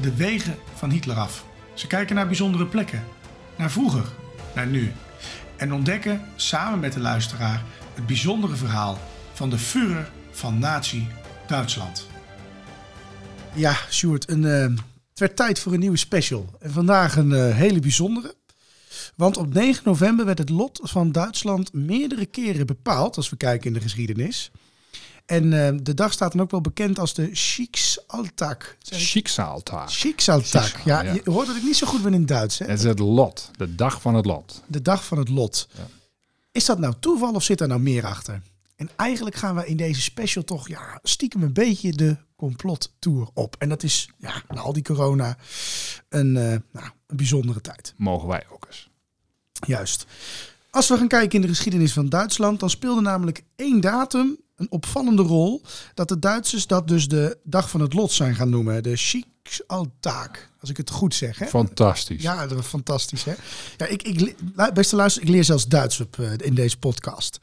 de wegen van Hitler af. Ze kijken naar bijzondere plekken, naar vroeger, naar nu. En ontdekken samen met de luisteraar het bijzondere verhaal van de Führer van Nazi-Duitsland. Ja, Sjoerd, een, eh, het werd tijd voor een nieuwe special. En vandaag een eh, hele bijzondere. Want op 9 november werd het lot van Duitsland meerdere keren bepaald, als we kijken in de geschiedenis. En eh, de dag staat dan ook wel bekend als de Schicksaltag. Schicksaltag. Schicksaltag. Schicksal, Ja, ja. je hoort dat ik niet zo goed ben in Duits. Hè? Het is het lot. De dag van het lot. De dag van het lot. Ja. Is dat nou toeval of zit er nou meer achter? En eigenlijk gaan we in deze special toch ja, stiekem een beetje de complottour op. En dat is, ja, na al die corona, een, eh, nou, een bijzondere tijd. Mogen wij ook eens. Juist. Als we gaan kijken in de geschiedenis van Duitsland, dan speelde namelijk één datum een opvallende rol. Dat de Duitsers dat dus de dag van het lot zijn gaan noemen. De Schicksaltag, als ik het goed zeg. Hè? Fantastisch. Ja, dat fantastisch. Hè? Ja, ik, ik, beste luister, ik leer zelfs Duits op, eh, in deze podcast.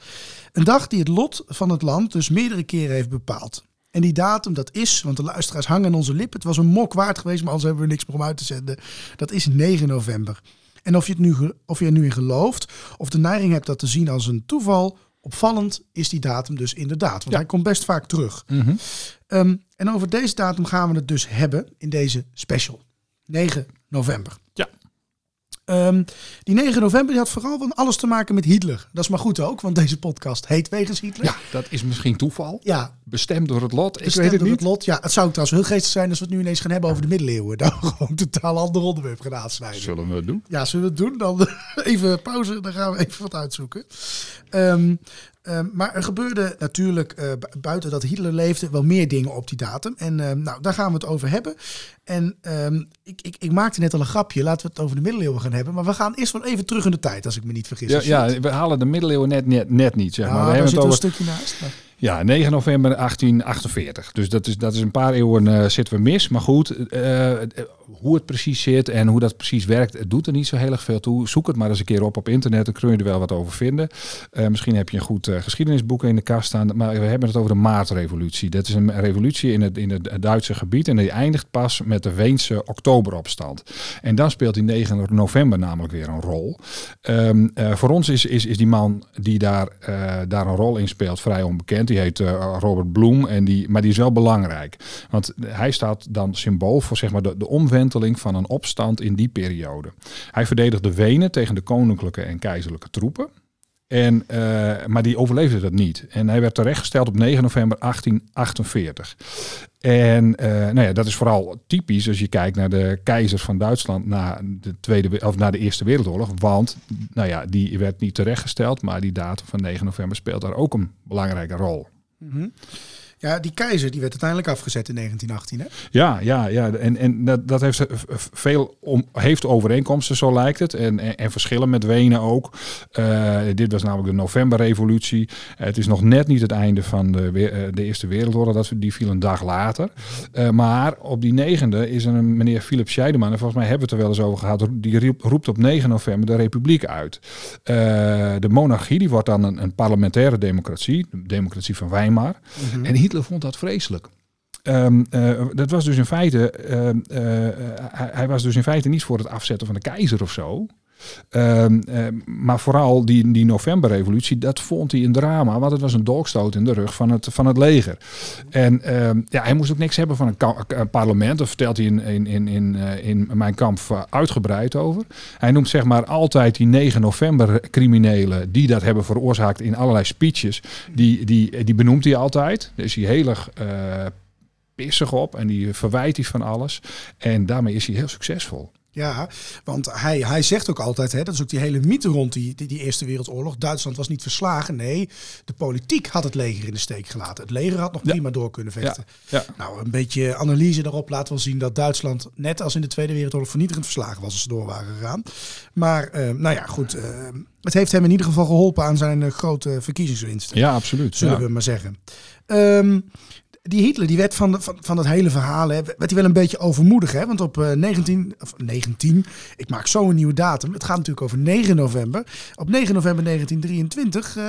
Een dag die het lot van het land dus meerdere keren heeft bepaald. En die datum, dat is, want de luisteraars hangen aan onze lippen. Het was een mok waard geweest, maar anders hebben we niks meer om uit te zenden. Dat is 9 november. En of je, het nu, of je er nu in gelooft, of de neiging hebt dat te zien als een toeval, opvallend is die datum dus inderdaad. Want Ja. hij komt best vaak terug. Mhm. Ehm, en over deze datum gaan we het dus hebben in deze special. 9 november. Ehm, die 9 november die had vooral van alles te maken met Hitler. Dat is maar goed ook, want deze podcast heet Wegens Hitler. Ja, dat is misschien toeval. Ja, Bestemd door het lot. Ik weet het door niet. het lot. Ja, het zou trouwens heel geestig zijn als we het nu ineens gaan hebben over de middeleeuwen. We gewoon een totaal ander onderwerp gaan aansnijden. Zullen we het doen? Ja, zullen we het doen? Dan even pauze, dan gaan we even wat uitzoeken. Ehm, ehm, maar er gebeurde natuurlijk eh, bu- buiten dat Hitler leefde wel meer dingen op die datum. En ehm, nou, daar gaan we het over hebben. En ehm, ik, ik, ik maakte net al een grapje, laten we het over de middeleeuwen gaan hebben. Maar we gaan eerst wel even terug in de tijd, als ik me niet vergis. Ja, we halen de middeleeuwen net, net, net niet, zeg maar. Ah, we daar hebben zit het er een over stukje naast. maar- ja, 9 november 1848. Dus dat is, dat is een paar eeuwen eh, zitten we mis. Maar goed, eh, eh, hoe het precies zit en hoe dat precies werkt, het doet er niet zo heel erg veel toe. Zoek het maar eens een keer op op internet, dan kun je er wel wat over vinden. Misschien heb je een goed geschiedenisboek in de kast staan. Maar we hebben het over de Maartrevolutie. Dat is een revolutie in het, in het Duitse gebied. En die eindigt pas met de Weense oktoberopstand. En dan speelt die 9 november namelijk weer een rol. Ehm, eh, voor ons is, is, is die man die daar, daar een rol in speelt vrij onbekend. Die heet eh, Robert Bloem. En die, maar die is wel belangrijk. Want hij staat dan symbool voor zeg maar, de, de omwenteling van een opstand in die periode. Hij verdedigde Wenen tegen de koninklijke en keizerlijke troepen. En, eh, maar die overleefde dat niet. En hij werd terechtgesteld op 9 november 1848. En eh, nou ja, dat is vooral typisch als je kijkt naar de keizers van Duitsland na de, tweede, we- of na de Eerste Wereldoorlog. Want nou ja, die werd niet terechtgesteld, maar die datum van 9 november speelt daar ook een belangrijke rol. Mhm. Ja, die keizer die werd uiteindelijk afgezet in 1918. Hè? Ja, ja, ja. En, en dat, dat heeft v- veel om, heeft overeenkomsten, zo lijkt het. En, en, en verschillen met Wenen ook. Eh, dit was namelijk de novemberrevolutie. Eh, het is nog net niet het einde van de, eh, de Eerste Wereldoorlog. Dat, die viel een dag later. Eh, maar op die negende is er een meneer Philip Scheideman. En volgens mij hebben we het er wel eens over gehad. Die roept op 9 november de republiek uit. Eh, de monarchie die wordt dan een, een parlementaire democratie. De democratie van Weimar. En Hitler vond dat vreselijk. Ehm, eh, dat was dus in feite, ehm, eh, hij, hij was dus in feite niet voor het afzetten van de keizer of zo. Ehm, eh, maar vooral die, die novemberrevolutie, dat vond hij een drama. Want het was een dolkstoot in de rug van het, van het leger. En ehm, ja, hij moest ook niks hebben van een parlement. Daar vertelt hij in, in, in, in, eh, in mijn kamp eh, uitgebreid over. Hij noemt zeg maar altijd die 9 november criminelen die dat hebben veroorzaakt in allerlei speeches. Die, die, die benoemt hij altijd. Daar is hij heel erg eh, pissig op en die verwijt hij van alles. En daarmee is hij heel succesvol. Ja, want hij, hij zegt ook altijd, hè, dat is ook die hele mythe rond die, die, die Eerste Wereldoorlog. Duitsland was niet verslagen. Nee, de politiek had het leger in de steek gelaten. Het leger had nog Ja. prima door kunnen vechten. Ja. Nou, een beetje analyse daarop laat wel zien dat Duitsland, net als in de Tweede Wereldoorlog, vernietigend verslagen was als ze door waren gegaan. Maar, eh, nou ja, goed. eh, het heeft hem in ieder geval geholpen aan zijn eh, grote verkiezingswinst. Ja, absoluut. zullen we maar zeggen. Ehm, die Hitler, die werd van, van, van het hele verhaal, hè, werd hij wel een beetje overmoedig. Hè? Want op eh, 19, of 19, ik maak zo een nieuwe datum. Het gaat natuurlijk over 9 november. Op 9 november 1923 eh,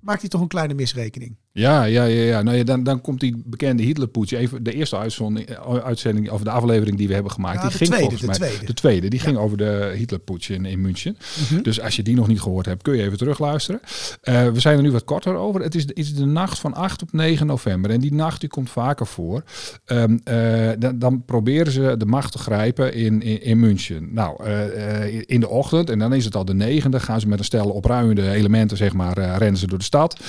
maakt hij toch een kleine misrekening. Ja, ja, ja, ja. Nou ja, dan, dan komt die bekende Hitlerpoets. Even de eerste eh, uitzending of de aflevering die we hebben gemaakt. Die de ging tweede, volgens de mij. tweede. De tweede, die ging over de Hitlerpoets in, in München. Mhm. Dus als je die nog niet gehoord hebt, kun je even terugluisteren. Eh, we zijn er nu wat korter over. Het is, de- is de nacht van 8 op 9 november. En die nacht die komt vaker voor. Ehm, eh, dan, dan proberen ze de macht te grijpen in, in, in München. Nou, in de ochtend, en dan is het al de negende, gaan ze met een stel opruimende elementen, zeg maar, rennen ze door de stad.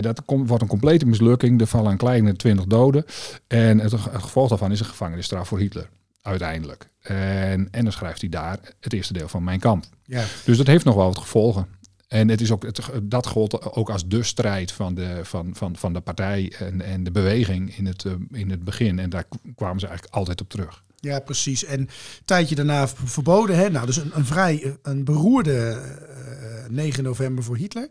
Dat komt, een complete mislukking. Er vallen een kleine 20 doden. En het, ge- gevolg daarvan is een gevangenisstraf voor Hitler. Uiteindelijk. En, en dan schrijft hij daar het eerste deel van Mijn Kamp. Ja. Dus dat heeft nog wel wat gevolgen. En het is ook, het, dat gold ook als de strijd van de, van, van, van de partij en, en de beweging in het, eh, in het begin. En daar kwamen ze eigenlijk altijd op terug. Ja, precies. En een tijdje daarna verboden. Hè? Nou, dus een, een vrij een beroerde eh, 9 november voor Hitler.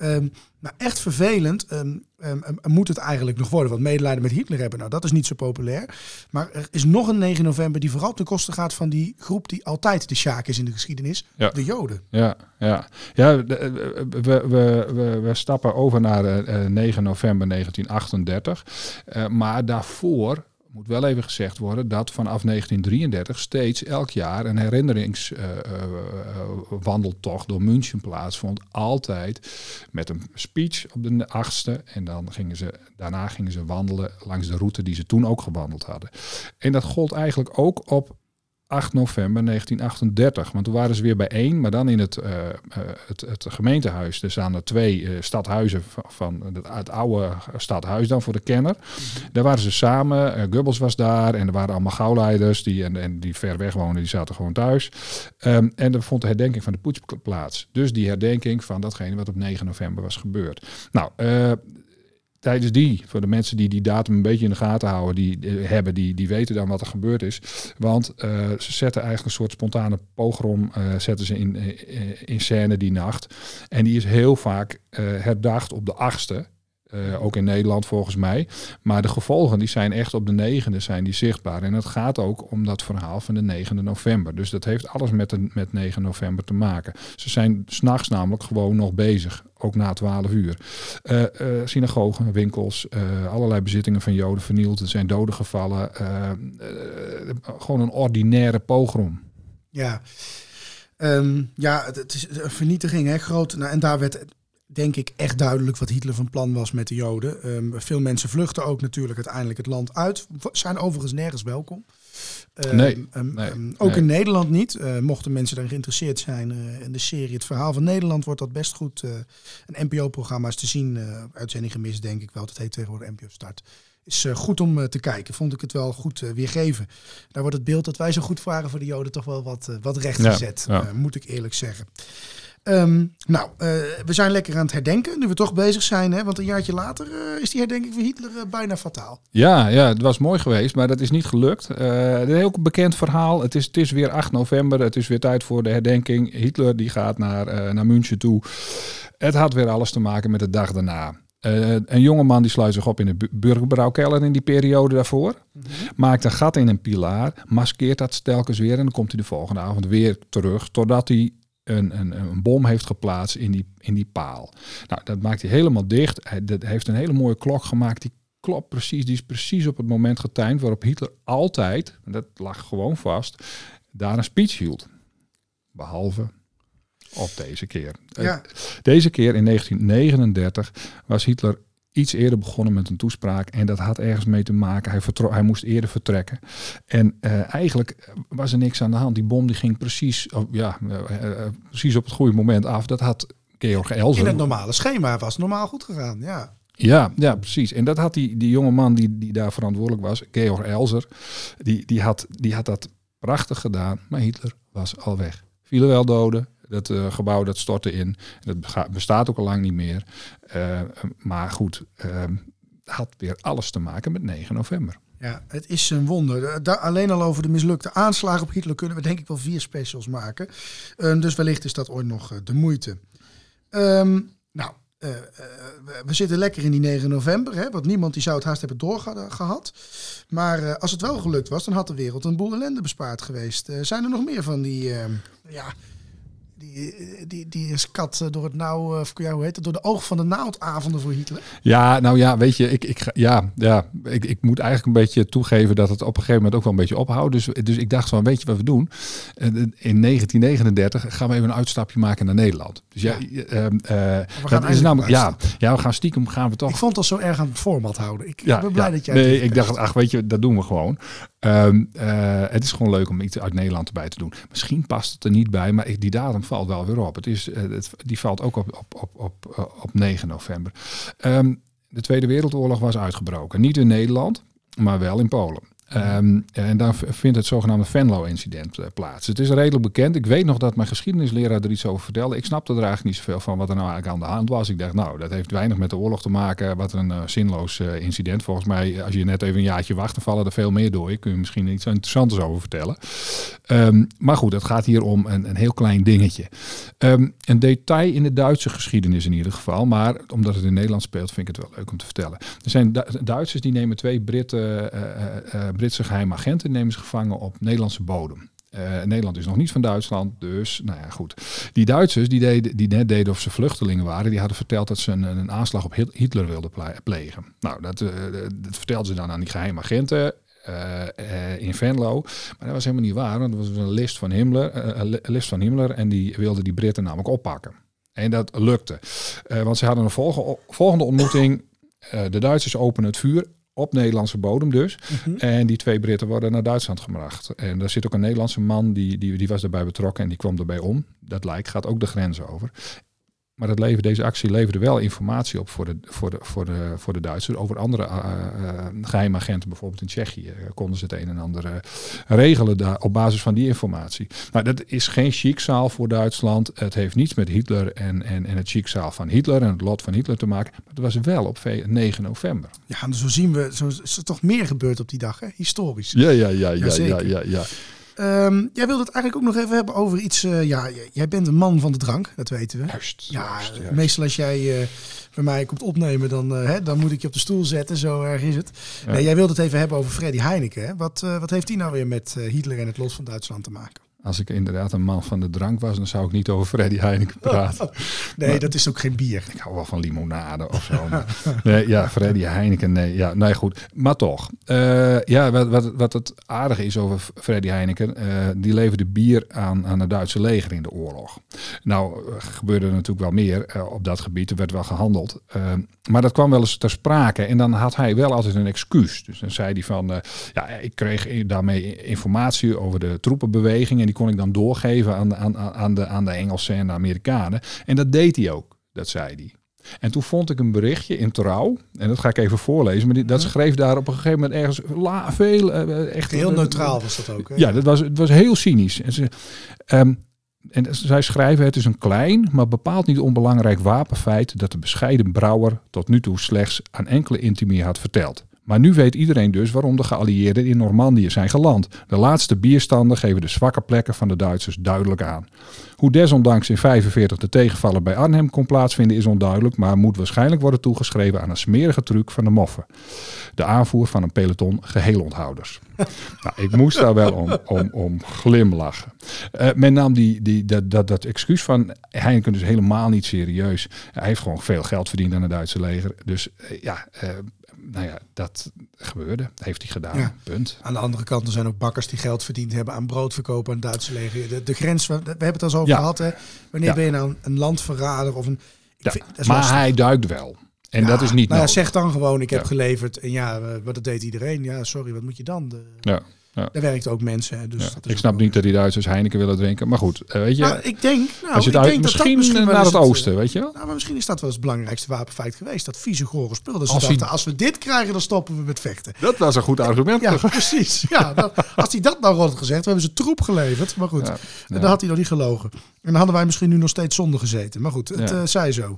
Ehm, maar echt vervelend ehm, ehm, moet het eigenlijk nog worden. Want medelijden met Hitler hebben, nou dat is niet zo populair. Maar er is nog een 9 november die vooral ten koste gaat van die groep die altijd de sjaak is in de geschiedenis. Ja. De Joden. Ja, ja. ja eh, we, we, we, we stappen over naar eh, eh, 9 november 1938. Eh, maar daarvoor moet wel even gezegd worden dat vanaf 1933 steeds elk jaar een herinneringswandeltocht door München plaatsvond. Altijd met een speech op de 8e. En dan gingen ze, daarna gingen ze wandelen langs de route die ze toen ook gewandeld hadden. En dat gold eigenlijk ook op 8 november 1938. Want toen waren ze weer bijeen, maar dan in het, eh, eh, het, het gemeentehuis. Er staan er twee eh, stadhuizen van, van het, het oude stadhuis dan voor de kenner. Daar waren ze samen. Goebbels was daar en er waren allemaal gauwleiders die, en, en die ver weg woonden, die zaten gewoon thuis. Ehm, en er vond de herdenking van de poets plaats. Dus die herdenking van datgene wat op 9 november was gebeurd. Nou, tijdens die, voor de mensen die die datum een beetje in de gaten houden, die eh, hebben, die, die weten dan wat er gebeurd is. Want eh, ze zetten eigenlijk een soort spontane pogrom eh, zetten ze in, in scène die nacht. En die is heel vaak herdacht op de achtste. Eh, ook in Nederland volgens mij. Maar de gevolgen die zijn echt op de negende zijn die zichtbaar. En het gaat ook om dat verhaal van de 9 november. Dus dat heeft alles met, de, met 9 november te maken. Ze zijn s'nachts namelijk gewoon nog bezig. Ook na 12 uur. Eh, eh, synagogen, winkels, allerlei bezittingen van Joden vernield. Er zijn doden gevallen. Gewoon een ordinaire pogrom. Ja, Ehm, ja het, het is een vernietiging, hè, groot. Nou, en daar werd denk ik echt duidelijk wat Hitler van plan was met de Joden. Ehm, veel mensen vluchten ook natuurlijk uiteindelijk het land uit. Zijn overigens nergens welkom. Ehm, Nee, nee, ook nee. in Nederland niet. Eh, mochten mensen daar geïnteresseerd zijn eh, in de serie Het Verhaal van Nederland, wordt dat best goed. eh, een NPO-programma is te zien. uitzending gemist, denk ik wel. Dat heet tegenwoordig NPO Start. Is goed om te kijken. Vond ik het wel goed weergeven. Daar wordt het beeld dat wij zo goed waren voor de Joden toch wel wat, wat rechtgezet. Ja, ja. moet ik eerlijk zeggen. Ehm, nou, eh, we zijn lekker aan het herdenken, nu we toch bezig zijn. Hè, want een jaartje later eh, is die herdenking van Hitler eh, bijna fataal. Ja, ja, het was mooi geweest, maar dat is niet gelukt. Een heel bekend verhaal. Het is, het is weer 8 november. Het is weer tijd voor de herdenking. Hitler die gaat naar, naar München toe. Het had weer alles te maken met de dag daarna. Eh, een jongeman die sluit zich op in de bu- burgerbrouwkelder in die periode daarvoor. Maakt een gat in een pilaar. Maskeert dat stelkens weer. En dan komt hij de volgende avond weer terug. Totdat hij een, een, een bom heeft geplaatst in die, in die paal. Nou, dat maakt hij helemaal dicht. Hij dat heeft een hele mooie klok gemaakt. Die klopt precies. Die is precies op het moment getimed waarop Hitler altijd, en dat lag gewoon vast, daar een speech hield. Behalve op deze keer. Ja. Eh, Deze keer in 1939 was Hitler iets eerder begonnen met een toespraak. En dat had ergens mee te maken. Hij, vertro- hij moest eerder vertrekken. En eh, eigenlijk was er niks aan de hand. Die bom die ging precies, oh, ja, eh, eh, precies op het goede moment af. Dat had Georg Elzer. In het normale schema was normaal goed gegaan. Ja. Ja, ja, precies. En dat had die, die jonge man die, die daar verantwoordelijk was, Georg Elzer, die, die, had, die had dat prachtig gedaan. Maar Hitler was al weg. Vielen wel doden. Dat eh, gebouw dat stortte in. Dat bestaat ook al lang niet meer. Eh, maar goed, eh, had weer alles te maken met 9 november. Ja, het is een wonder. Alleen al over de mislukte aanslagen op Hitler kunnen we denk ik wel vier specials maken. Eh, dus wellicht is dat ooit nog eh, de moeite. Ehm, nou, we- zitten lekker in die 9 november. Hè, want niemand die zou het haast hebben doorgehad. Maar als het wel gelukt was, dan had de wereld een boel ellende bespaard geweest. Zijn er nog meer van die... ehm, ja, die, eh, die, die is kat eh, door het nauw, eh, of ja, hoe heet het, door de oog van de naaldavonden voor Hitler. Ja, nou ja, weet je, ik, ik, ja, ja, ik, ik moet eigenlijk een beetje toegeven dat het op een gegeven moment ook wel een beetje ophoudt. Dus, dus ik dacht van, weet je wat we doen? In 1939 gaan we even een uitstapje maken naar Nederland. Dus ja, Ja. dat is eindelijk namelijk, ja, ja, we gaan stiekem gaan we toch Ik vond het al zo erg aan het format houden. Ik, ja, ben blij ja. dat jij Nee, ik dacht, ach, weet je, dat doen we gewoon. Ehm, eh, het is gewoon leuk om iets uit Nederland erbij te doen. Misschien past het er niet bij, maar die datum valt wel weer op. Het is, eh, die valt ook op, op, op, op, eh, op 9 november. Ehm, de Tweede Wereldoorlog was uitgebroken. Niet in Nederland, maar wel in Polen. Ehm, en daar vindt het zogenaamde Venlo-incident eh, plaats. Het is redelijk bekend. Ik weet nog dat mijn geschiedenisleraar er iets over vertelde. Ik snapte er eigenlijk niet zoveel van wat er nou eigenlijk aan de hand was. Ik dacht, nou, dat heeft weinig met de oorlog te maken. Wat een eh, zinloos eh, incident. Volgens mij, als je net even een jaartje wacht, dan vallen er veel meer door. Ik kun je misschien iets interessants over vertellen. Ehm, maar goed, het gaat hier om een, een heel klein dingetje. Ehm, een detail in de Duitse geschiedenis in ieder geval. Maar omdat het in Nederland speelt, vind ik het wel leuk om te vertellen. Er zijn Du- Duitsers die nemen twee Britten, Britse geheime agenten nemen ze gevangen op Nederlandse bodem. Eh, Nederland is nog niet van Duitsland, dus nou ja, goed. Die Duitsers die, deden, die net deden of ze vluchtelingen waren, die hadden verteld dat ze een, een aanslag op Hit- Hitler wilden ple- plegen. Nou, dat, eh, dat vertelden ze dan aan die geheime agenten. eh, in Venlo. Maar dat was helemaal niet waar, want dat was een list van Himmler, een list van Himmler en die wilde die Britten namelijk oppakken. En dat lukte. Want ze hadden een volge- volgende ontmoeting. De Duitsers openen het vuur op Nederlandse bodem dus. En die twee Britten worden naar Duitsland gebracht. En daar zit ook een Nederlandse man, die, die, die was daarbij betrokken en die kwam erbij om. Dat lijkt, gaat ook de grens over. Maar dat leverde, deze actie leverde wel informatie op voor de, voor de, voor de, voor de Duitsers. Over andere uh, uh, geheime agenten, bijvoorbeeld in Tsjechië, uh, konden ze het een en ander regelen daar, op basis van die informatie. Nou, dat is geen chiekzaal voor Duitsland. Het heeft niets met Hitler en, en, en het chiekzaal van Hitler en het lot van Hitler te maken. Maar het was wel op 9 november. Ja, en zo zien we, zo is er toch meer gebeurd op die dag, hè? historisch. Ja, ja, ja, ja, ja, ja, ja. Um, jij wilde het eigenlijk ook nog even hebben over iets. Uh, ja, jij bent een man van de drank, dat weten we. Juist. Ja, juist, juist. meestal als jij uh, bij mij komt opnemen, dan, uh, hè, dan moet ik je op de stoel zetten. Zo erg is het. Ja. Nee, jij wilde het even hebben over Freddy Heineken. Hè? Wat, wat heeft hij nou weer met Hitler en het lot van Duitsland te maken? Als ik inderdaad een man van de drank was, dan zou ik niet over Freddy Heineken praten. nee, maar, dat is ook geen bier. Ik hou wel van limonade of zo. Maar, nee, ja, Freddy Heineken, nee. Ja, nee, goed. Maar toch. Uh, ja, wat, wat, wat het aardige is over Freddy Heineken, uh, die leverde bier aan, aan het Duitse leger in de oorlog. Nou, gebeurde er natuurlijk wel meer uh, op dat gebied. Er werd wel gehandeld. maar dat kwam wel eens ter sprake. En dan had hij wel altijd een excuus. Dus dan zei hij van, ja, ik kreeg daarmee informatie over de troepenbeweging. Die kon ik dan doorgeven aan, aan, aan, de, aan de Engelsen en de Amerikanen. En dat deed hij ook, dat zei hij. En toen vond ik een berichtje in Trouw, en dat ga ik even voorlezen, maar die, dat schreef daar op een gegeven moment ergens la, veel... Uh, echt, heel neutraal was dat ook. Hè? Ja, dat was, het was heel cynisch. En, ze, um, en zij schrijven, het is een klein, maar bepaald niet onbelangrijk wapenfeit dat de bescheiden brouwer tot nu toe slechts aan enkele intimie had verteld. Maar nu weet iedereen dus waarom de geallieerden in Normandië zijn geland. De laatste bierstanden geven de zwakke plekken van de Duitsers duidelijk aan. Hoe desondanks in 45 de tegenvaller bij Arnhem kon plaatsvinden is onduidelijk, maar moet waarschijnlijk worden toegeschreven aan een smerige truc van de moffen. De aanvoer van een peloton geheelonthouders. nou, ik moest daar wel om, om, om glimlachen. Uh, men nam die, die, dat, dat, dat excuus van Heineken dus helemaal niet serieus. Hij heeft gewoon veel geld verdiend aan het Duitse leger. Dus uh, ja, uh, nou ja, dat gebeurde. Dat heeft hij gedaan. Ja. Punt. Aan de andere kant er zijn ook bakkers die geld verdiend hebben aan broodverkoop aan het Duitse leger. De, de grens, we, we hebben het al eens over Ja. gehad. Hè? Wanneer Ja. ben je nou een, landverrader of een... Ik vind- maar lastig. hij duikt wel. En dat is niet nou zeg dan gewoon, ik heb geleverd. En ja, eh, maar dat deed iedereen. Ja, sorry, wat moet je dan? De, Ja, ja. Daar werkt ook mensen. Dus Ja. dat is Ik snap niet dat die Duitsers Heineken willen drinken. Maar goed, eh, weet je, Maar ik denk, nou, als je ik het uit, denk dat misschien, naar het eh, oosten, weet je wel? Nou, maar misschien is dat wel eens het belangrijkste wapenfeit geweest. Dat vieze gore spul. Dus ze Als als we dit krijgen, dan stoppen we met vechten. Dat was een goed argument. Ja, precies. Ja, als hij dat nou had gezegd, we hebben ze troep geleverd. Maar goed, dan had hij nog niet gelogen. En dan hadden wij misschien nu nog steeds zonder gezeten. Maar goed, het eh, zij zo.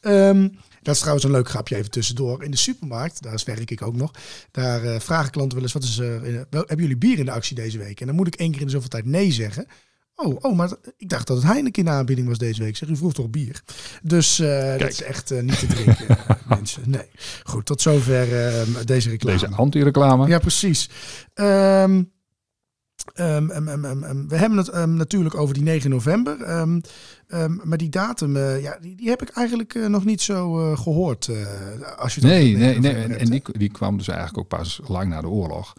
Ehm, dat is trouwens een leuk grapje even tussendoor. In de supermarkt, daar werk ik ook nog. Daar eh, vragen klanten wel eens, wat is er, wel, hebben jullie bier in de actie deze week? En dan moet ik één keer in de zoveel tijd nee zeggen. Oh, oh, maar ik dacht dat het Heineken in de aanbieding was deze week. Zeg, u vroeg toch bier? Dus eh, dat is echt niet te drinken, mensen. Nee. Goed, tot zover eh, deze reclame. Deze anti-reclame. Ja, precies. Ehm, ehm, ehm, ehm, we hebben het natuurlijk over die 9 november. Maar die datum, eh, ja, die, die heb ik eigenlijk eh, nog niet zo eh, gehoord. eh, als je Nee, de 9 nee, nee. En, die, die kwam dus eigenlijk ook pas lang na de oorlog.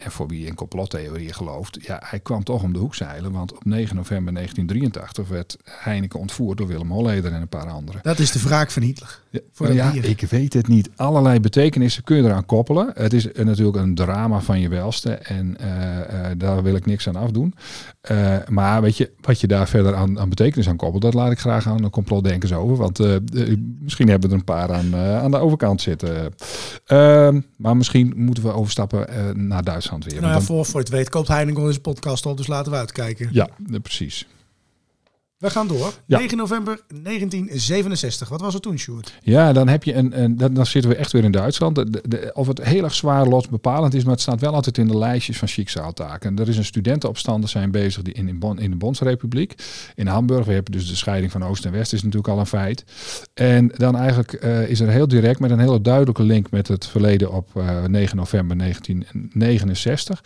En voor wie in complottheorieën gelooft, ja, hij kwam toch om de hoek zeilen. Want op 9 november 1983 werd Heineken ontvoerd door Willem Holleder en een paar anderen. Dat is de wraak van Hitler. Ja, Voor nou dat ja, ik weet het niet. Allerlei betekenissen kun je eraan koppelen. Het is natuurlijk een drama van je welste. En eh, eh, daar wil ik niks aan afdoen. Eh, maar weet je, wat je daar verder aan, aan betekenis aan koppelt, dat laat ik graag aan de complotdenkers over. Want de- misschien hebben we er een paar aan, aan de overkant zitten. Ehm, maar misschien moeten we overstappen naar Duitsland weer. Nou ja, dan- voor, voor het weet koopt Heineken deze podcast op, dus laten we uitkijken. ja, eh, precies. We gaan door. Ja. 9 november 1967. Wat was er toen, Sjoerd? Ja, dan heb je een, een dan, dan zitten we echt weer in Duitsland. De, de- de- of het heel erg zwaar lotsbepalend is, maar het staat wel altijd in de lijstjes van Schicksaltaken. Er is een studentenopstander zijn bezig die in, in, Bon- in de Bondsrepubliek. In Hamburg, we hebben dus de scheiding van Oost en West, is natuurlijk al een feit. En dan eigenlijk eh, is er heel direct met een hele duidelijke link met het verleden op eh, 9 november 1969.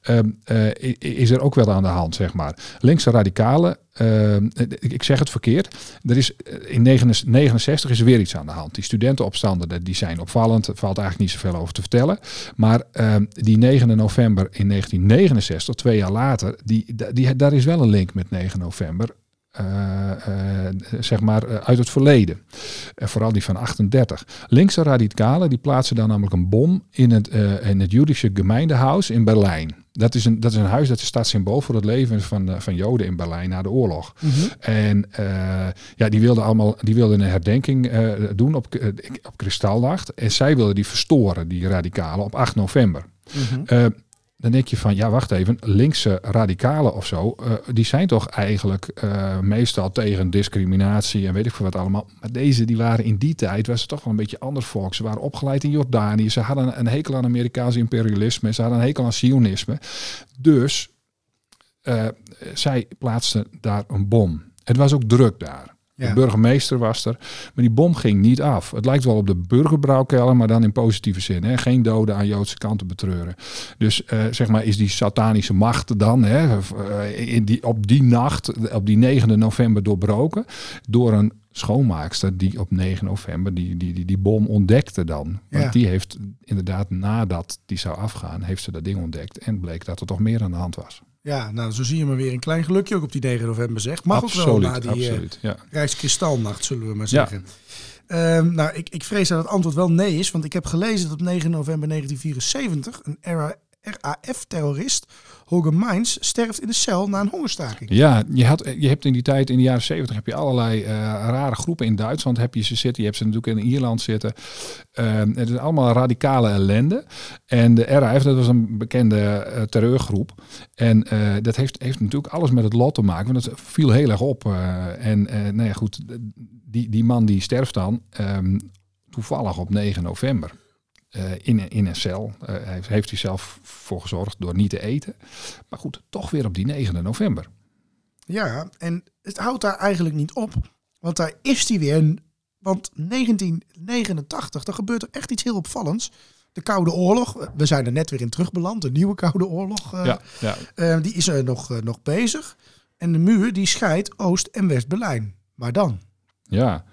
ehm, eh, is er ook wel aan de hand, zeg maar. Linkse radicalen, ehm, ik, ik zeg het verkeerd, er is eh, in 69 is er weer iets aan de hand. Die studentenopstanden die zijn opvallend. Er valt eigenlijk niet zoveel over te vertellen. Maar ehm, die 9 november in 1969, twee jaar later, die, die, daar is wel een link met 9 november. Eh, eh, zeg maar eh, uit het verleden. En vooral die van 38. Linkse radicalen die plaatsen dan namelijk een bom in het, in het Jüdische Gemeindehaus in Berlijn. Dat is, een, dat is een huis dat staat symbool voor het leven van, van Joden in Berlijn na de oorlog. En eh, ja, die wilden allemaal die wilden een herdenking doen op, eh, op Kristalnacht. En zij wilden die verstoren, die radicalen, op 8 november. Eh, dan denk je van, ja, wacht even, linkse radicalen of zo, eh, die zijn toch eigenlijk eh, meestal tegen discriminatie en weet ik veel wat allemaal. Maar deze, die waren in die tijd, was het toch wel een beetje anders volk. Ze waren opgeleid in Jordanië, ze hadden een hekel aan Amerikaans imperialisme, ze hadden een hekel aan sionisme. Dus eh, zij plaatsten daar een bom. Het was ook druk daar. Ja. De burgemeester was er, maar die bom ging niet af. Het lijkt wel op de burgerbrouwkelder, maar dan in positieve zin. Hè? Geen doden aan Joodse kant te betreuren. Dus eh, zeg maar, is die satanische macht dan hè, eh, in die, op die nacht, op die 9 november doorbroken door een schoonmaakster die op 9 november die, die, die, die bom ontdekte dan. Want Ja. die heeft inderdaad nadat die zou afgaan, heeft ze dat ding ontdekt en bleek dat er toch meer aan de hand was. Ja, nou, zo zie je maar weer een klein gelukje ook op die 9 november, zeg. Mag ook wel na die eh, absoluut. Ja. Rijkskristalnacht, zullen we maar Ja. zeggen. Ehm, nou, ik, ik vrees dat het antwoord wel nee is, want ik heb gelezen dat op 9 november 1974 een RAF-terrorist, Holger Mainz, sterft in de cel na een hongerstaking. Ja, je, had, je hebt in die tijd, in de jaren zeventig, heb je allerlei eh, rare groepen. In Duitsland heb je ze zitten, je hebt ze natuurlijk in Ierland zitten. Ehm, het is allemaal radicale ellende. En de RAF, dat was een bekende eh, terreurgroep. En eh, dat heeft, heeft natuurlijk alles met het lot te maken, want het viel heel erg op. en nou ja, goed, die, die man die sterft dan ehm, toevallig op 9 november. Eh, in, in een cel. Eh, heeft, heeft hij zelf voor gezorgd door niet te eten. Maar goed, toch weer op die 9 november. Ja, en het houdt daar eigenlijk niet op, want daar is die weer. Want 1989, dan gebeurt er echt iets heel opvallends. De Koude Oorlog, we zijn er net weer in terugbeland, de nieuwe Koude Oorlog, eh, Ja, ja. eh, die is er nog, eh, nog bezig. En de muur die scheidt Oost- en West-Berlijn. Maar dan? Ja.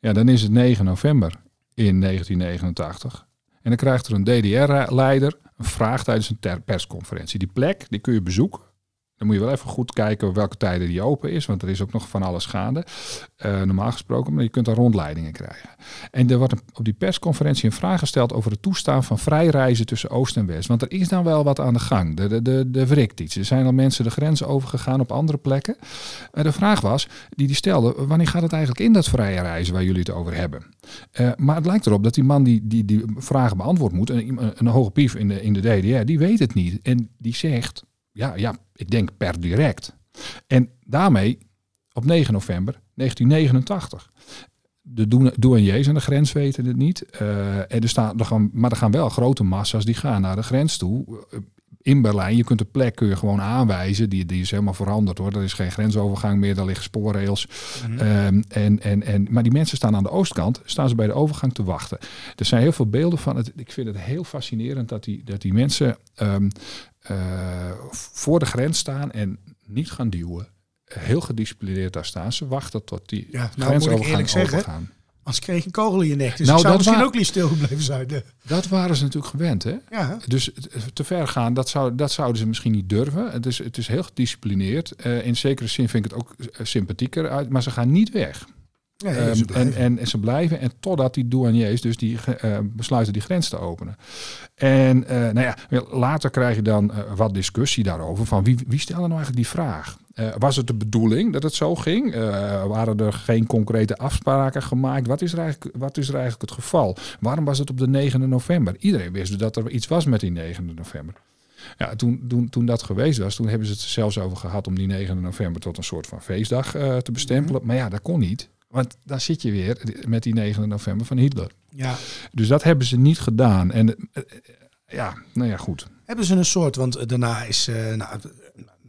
ja, dan is het 9 november in 1989. En dan krijgt er een DDR-leider een vraag tijdens een persconferentie. Die plek, die kun je bezoeken. Dan moet je wel even goed kijken welke tijden die open is, want er is ook nog van alles gaande. eh, normaal gesproken, maar je kunt daar rondleidingen krijgen. En er wordt op die persconferentie een vraag gesteld over het toestaan van vrij reizen tussen Oost en West. Want er is dan wel wat aan de gang. De, de, de, de wrikt iets. Er zijn al mensen de grens overgegaan op andere plekken. En de vraag was, die die stelde, wanneer gaat het eigenlijk in dat vrije reizen waar jullie het over hebben? Eh, maar het lijkt erop dat die man die die, die vragen beantwoord moet, een, een hoge pief in de, in de DDR, die weet het niet. En die zegt, ja, ja, ik denk per direct. En daarmee op 9 november 1989. De douaniers aan de grens weten het niet. Eh, en er staan, er gaan, maar er gaan wel grote massa's die gaan naar de grens toe. Eh, In Berlijn, je kunt de plek kun je gewoon aanwijzen. Die, die is helemaal veranderd hoor. Er is geen grensovergang meer, daar liggen spoorrails. Ehm, en, en, en, maar die mensen staan aan de oostkant, staan ze bij de overgang te wachten. Er zijn heel veel beelden van. Het, ik vind het heel fascinerend dat die, dat die mensen ehm, eh, voor de grens staan en niet gaan duwen. Heel gedisciplineerd daar staan. Ze wachten tot die Ja, nou, ik grensovergang eerlijk zeggen, overgaan. Als kreeg je een kogel in je nek. Dus Nou, ik zou dat misschien ook niet stilgebleven zijn. Dat waren ze natuurlijk gewend, hè? Ja, Dus te ver gaan, dat, zou, dat zouden ze misschien niet durven. Het is, het is heel gedisciplineerd. Eh, in zekere zin vind ik het ook eh, sympathieker uit. Maar ze gaan niet weg. Nee, Ehm, ze en, en, en ze blijven. En totdat die douaniers dus die eh, besluiten die grens te openen. En eh, nou ja, later krijg je dan eh, wat discussie daarover. Van wie, wie stelde nou eigenlijk die vraag? Was het de bedoeling dat het zo ging? Waren er geen concrete afspraken gemaakt? Wat is, er eigenlijk, wat is er eigenlijk het geval? Waarom was het op de 9e november? Iedereen wist dat er iets was met die 9e november. Ja, toen, toen, toen dat geweest was, toen hebben ze het er zelfs over gehad om die 9 november tot een soort van feestdag te bestempelen. Maar ja, dat kon niet. Want dan zit je weer met die 9 november van Hitler. ja. Dus dat hebben ze niet gedaan. En eh, eh, ja, nou ja, goed. Hebben ze een soort, want daarna is, eh, nou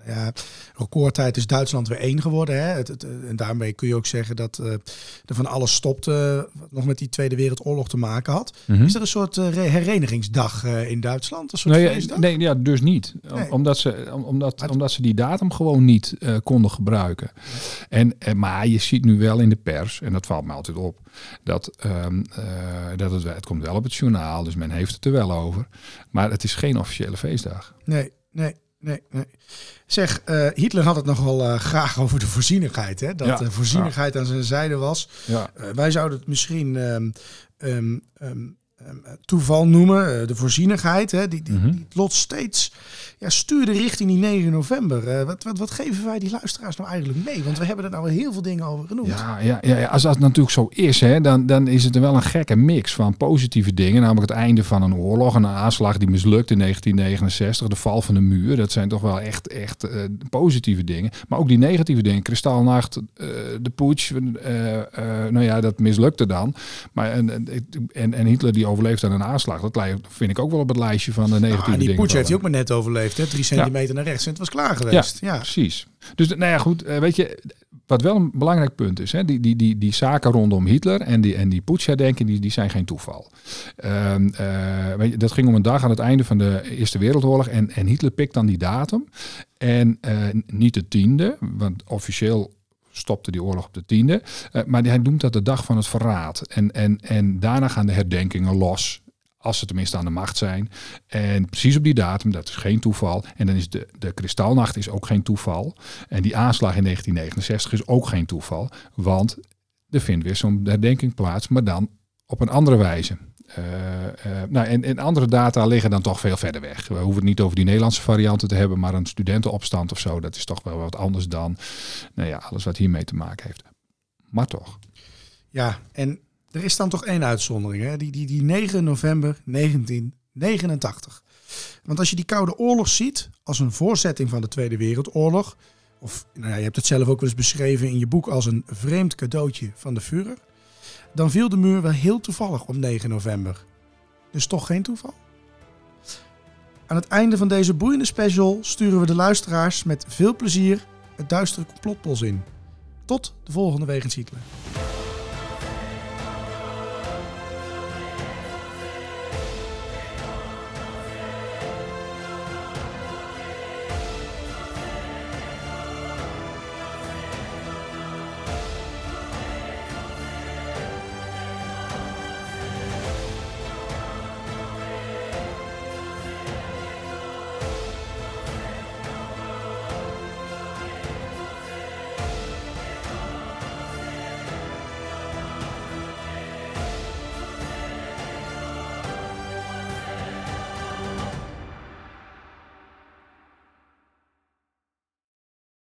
ja, recordtijd is Duitsland weer één geworden. Hè? Het, het, en daarmee kun je ook zeggen dat eh, er van alles stopte wat nog met die Tweede Wereldoorlog te maken had. Mhm. Is er een soort eh, re- herenigingsdag eh, in Duitsland? Een soort Nee, feestdag? nee, ja, dus niet. Nee. Omdat, ze, om- omdat, Maar- omdat ze die datum gewoon niet konden gebruiken. En, maar je ziet nu wel in de pers, en dat valt me altijd op, dat, ehm, eh, dat het, het komt wel op het journaal, dus men heeft het er wel over. Maar het is geen officiële feestdag. Nee, nee, nee, nee. Zeg, eh, Hitler had het nogal eh, graag over de voorzienigheid. Hè? Dat Ja, de voorzienigheid aan zijn zijde was. Ja, Eh, wij zouden het misschien ehm, ehm, ehm, toeval noemen, eh, de voorzienigheid. Hè? Die, die, Mhm. die lot steeds ja, stuurde richting die 9 november. Eh, wat, wat, wat geven wij die luisteraars nou eigenlijk mee? Want we hebben er nou heel veel dingen over genoemd. Ja, ja, ja, ja, als dat natuurlijk zo is, hè, dan, dan is het er wel een gekke mix van positieve dingen. Namelijk het einde van een oorlog, een aanslag die mislukt in 1969, de val van de muur. Dat zijn toch wel echt, echt eh, positieve dingen. Maar ook die negatieve dingen. Kristalnacht, eh, de putsch, eh, eh, nou ja, dat mislukte dan. Maar en, en, en, en Hitler die overleeft dan een aanslag. Dat lijkt- vind ik ook wel op het lijstje van de negatieve Ah, en die poets heeft hij ook maar net overleefd. Hè? Drie centimeter naar rechts en het was klaar geweest. Ja, Precies. Dus nou ja, goed. eh, Weet je, wat wel een belangrijk punt is, hè, die, die, die, die zaken rondom Hitler en die, en die Poetsja-denken, die, die zijn geen toeval. Ehm, eh, weet je, dat ging om een dag aan het einde van de Eerste Wereldoorlog en, en Hitler pikt dan die datum. En eh, niet de tiende, want officieel stopte die oorlog op de tiende. Eh, maar hij noemt dat de dag van het verraad. En, en, en daarna gaan de herdenkingen los. Als ze tenminste aan de macht zijn. En precies op die datum, dat is geen toeval. En dan is de, de kristalnacht is ook geen toeval. En die aanslag in 1969 is ook geen toeval. Want er vindt weer zo'n herdenking plaats, maar dan op een andere wijze. Eh, eh, nou, en, en andere data liggen dan toch veel verder weg. We hoeven het niet over die Nederlandse varianten te hebben, maar een studentenopstand of zo, dat is toch wel wat anders dan nou ja, alles wat hiermee te maken heeft. Maar toch. ja, en er is dan toch één uitzondering. Hè? Die, die, die 9 november 1989. Want als je die Koude Oorlog ziet als een voorzetting van de Tweede Wereldoorlog... of nou ja, je hebt het zelf ook wel eens beschreven in je boek als een vreemd cadeautje van de Führer... dan viel de muur wel heel toevallig op 9 november. Dus toch geen toeval? Aan het einde van deze boeiende special sturen we de luisteraars met veel plezier het duistere complotbos in. Tot de volgende Wegens.